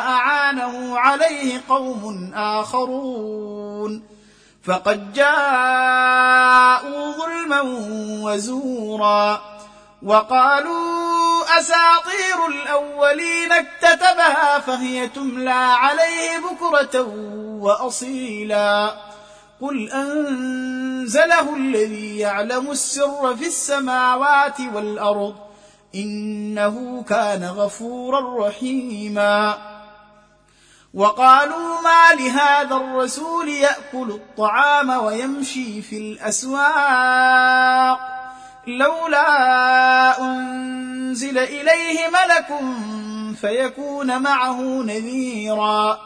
واعانه عليه قوم آخرون فقد جاءوا ظلما وزورا وقالوا أساطير الأولين اكتتبها فهي تملى عليه بكرة وأصيلا قل أنزله الذي يعلم السر في السماوات والأرض إنه كان غفورا رحيما وقالوا ما لهذا الرسول يأكل الطعام ويمشي في الأسواق لولا أنزل إليه ملك فيكون معه نذيرا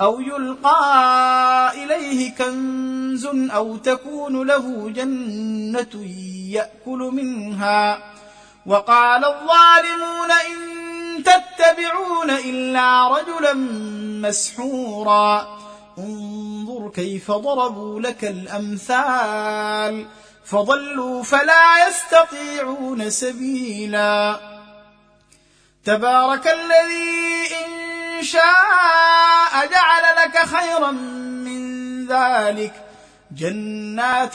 أو يلقى إليه كنز أو تكون له جنة يأكل منها وقال الظالمون إن تتبعون إلا رجلا مسحورا. انظر كيف ضربوا لك الأمثال. فضلوا فلا يستطيعون سبيلا. تبارك الذي إن شاء جعل لك خيرا من ذلك. جنات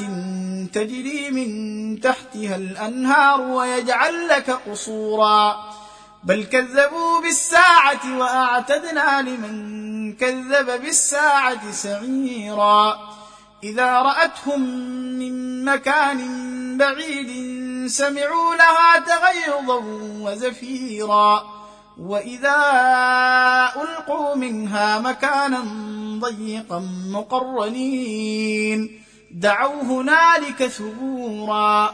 تجري من تحتها الأنهار ويجعل لك قصورا. بل كذبوا بالساعة وأعتدنا لمن كذب بالساعة سعيرا. إذا رأتهم من مكان بعيد سمعوا لها تغيظا وزفيرا. وإذا ألقوا منها مكانا ضيقا مقرنين دعوا هنالك ثبورا.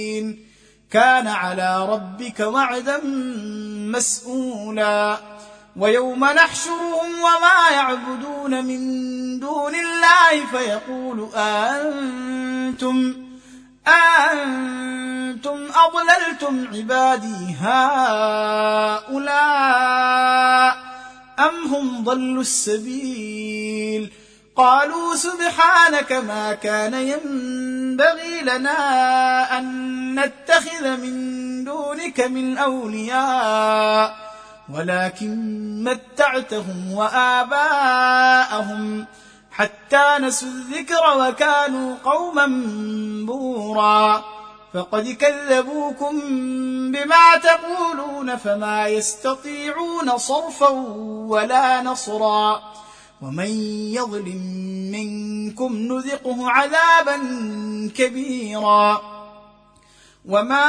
كان على ربك وعدا مسؤولا. ويوم نحشرهم وما يعبدون من دون الله فيقول أنتم أنتم أضللتم عبادي هؤلاء أم هم ضلوا السبيل؟ قالوا سبحانك ما كان ينبغي لنا أن نتخذ من دونك من أولياء ولكن متعتهم وآباءهم حتى نسوا الذكر وكانوا قوما بورا. فقد كذبوكم بما تقولون فما يستطيعون صرفا ولا نصرا. ومن يظلم منكم نذقه عذابا كبيرا. وما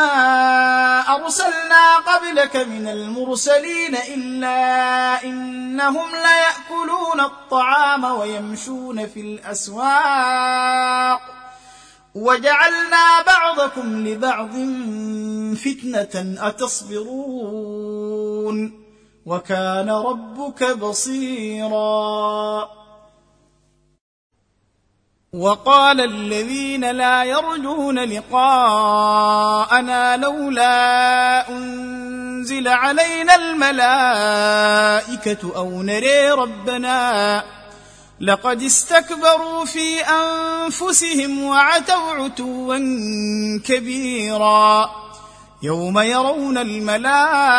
أرسلنا قبلك من المرسلين إلا إنهم ليأكلون الطعام ويمشون في الأسواق. وجعلنا بعضكم لبعض فتنة أتصبرون. وكان ربك بصيرا. وقال الذين لا يرجون لقاءنا لولا أنزل علينا الملائكة أو نري ربنا. لقد استكبروا في أنفسهم وعتوا عتوا كبيرا. يوم يرون الملائكة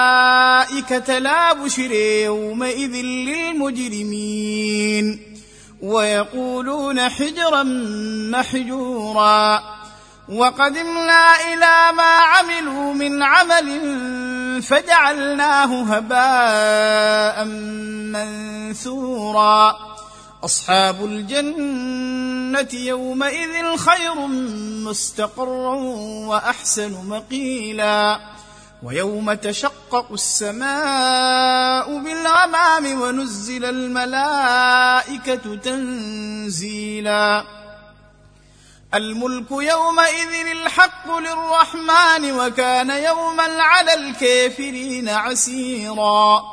لا بشر يومئذ للمجرمين ويقولون حجرا محجورا وقدمنا إلى ما عملوا من عمل فجعلناه هباء منثورا أصحاب الجنة يومئذ خير مستقرا وأحسن مقيلا ويوم تشقق السماء بالغمام ونزل الملائكة تنزيلا الملك يومئذ الحق للرحمن وكان يوما على الكافرين عسيرا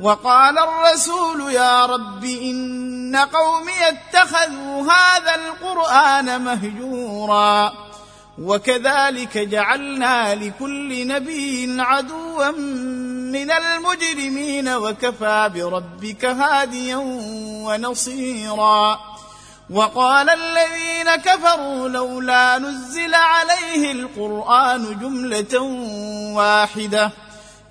وقال الرسول يا رب إن قومي اتخذوا هذا القرآن مهجورا وكذلك جعلنا لكل نبي عدوا من المجرمين وكفى بربك هاديا ونصيرا وقال الذين كفروا لولا نزل عليه القرآن جملة واحدة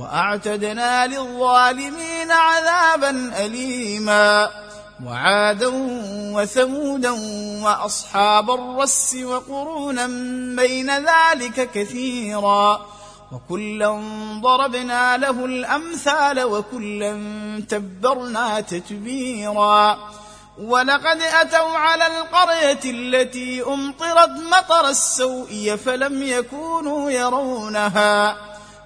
وأعتدنا للظالمين عذابا أليما. وعادا وثمودا وأصحاب الرس وقرونا بين ذلك كثيرا. وكلا ضربنا له الأمثال وكلا تبرنا تتبيرا. ولقد أتوا على القرية التي أمطرت مطر السوء فلم يكونوا يرونها.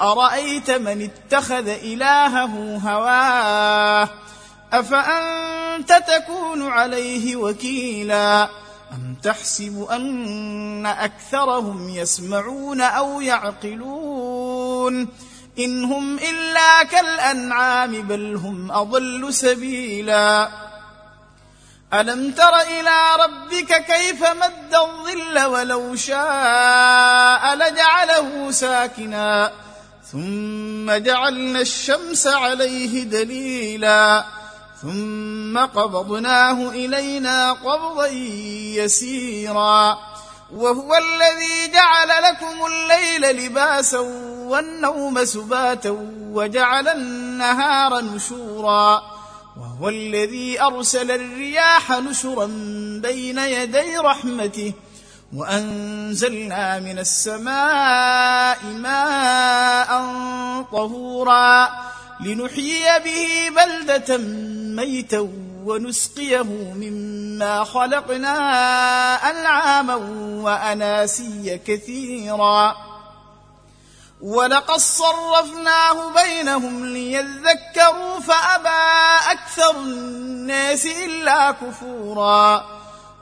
أرأيت من اتخذ إلهه هواه؟ أفأنت تكون عليه وكيلا؟ أم تحسب أن أكثرهم يسمعون أو يعقلون؟ إن هم إلا كالأنعام بل هم أضل سبيلا. ألم تر إلى ربك كيف مد الظل ولو شاء لجعله ساكنا؟ ثم جعلنا الشمس عليه دليلا ثم قبضناه إلينا قبضا يسيرا وهو الذي جعل لكم الليل لباسا والنوم سباتا وجعل النهار نشورا وهو الذي أرسل الرياح نشرا بين يدي رحمته وأنزلنا من السماء ماء طهورا لنحيي به بلدة ميتا ونسقيه مما خلقنا أنعاما وأناسيا كثيرا. ولقد صرفناه بينهم ليذكروا فأبى أكثر الناس إلا كفورا.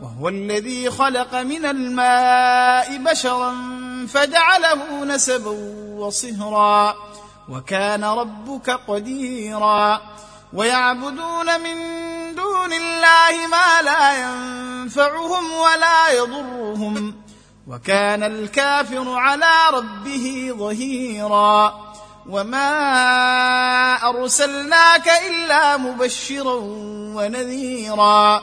وهو الذي خلق من الماء بشرا فجعله نسبا وصهرا وكان ربك قديرا. ويعبدون من دون الله ما لا ينفعهم ولا يضرهم. وكان الكافر على ربه ظهيرا. وما أرسلناك إلا مبشرا ونذيرا.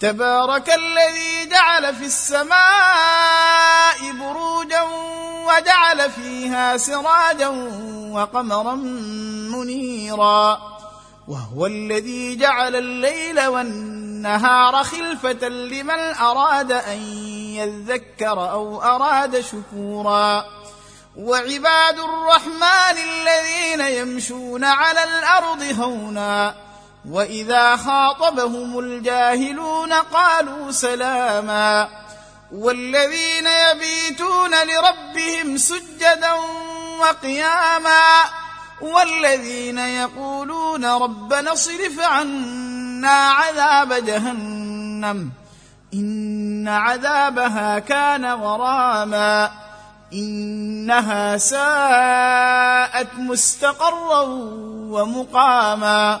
تبارك الذي جعل في السماء بروجا وجعل فيها سراجا وقمرا منيرا وهو الذي جعل الليل والنهار خلفة لمن أراد أن يذكر أو أراد شكورا وعباد الرحمن الذين يمشون على الأرض هونا واذا خاطبهم الجاهلون قالوا سلاما والذين يبيتون لربهم سجدا وقياما والذين يقولون ربنا اصرف عنا عذاب جهنم ان عذابها كان غراما انها ساءت مستقرا ومقاما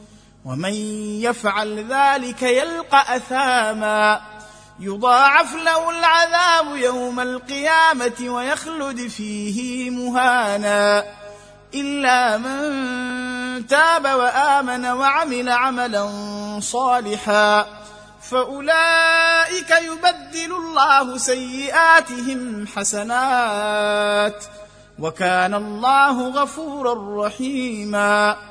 ومن يفعل ذلك يلقى أثاما. يضاعف له العذاب يوم القيامة ويخلد فيه مهانا. إلا من تاب وآمن وعمل عملا صالحا. فأولئك يبدل الله سيئاتهم حسنات. وكان الله غفورا رحيما.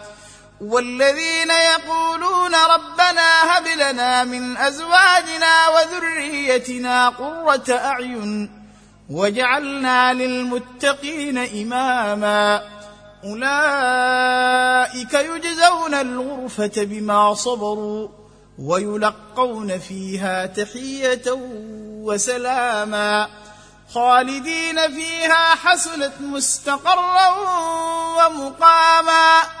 والذين يقولون ربنا هب لنا من أزواجنا وذريتنا قرة أعين وجعلنا للمتقين إماما. أولئك يجزون الغرفة بما صبروا ويلقون فيها تحية وسلاما. خالدين فيها حسنت مستقرا ومقاما.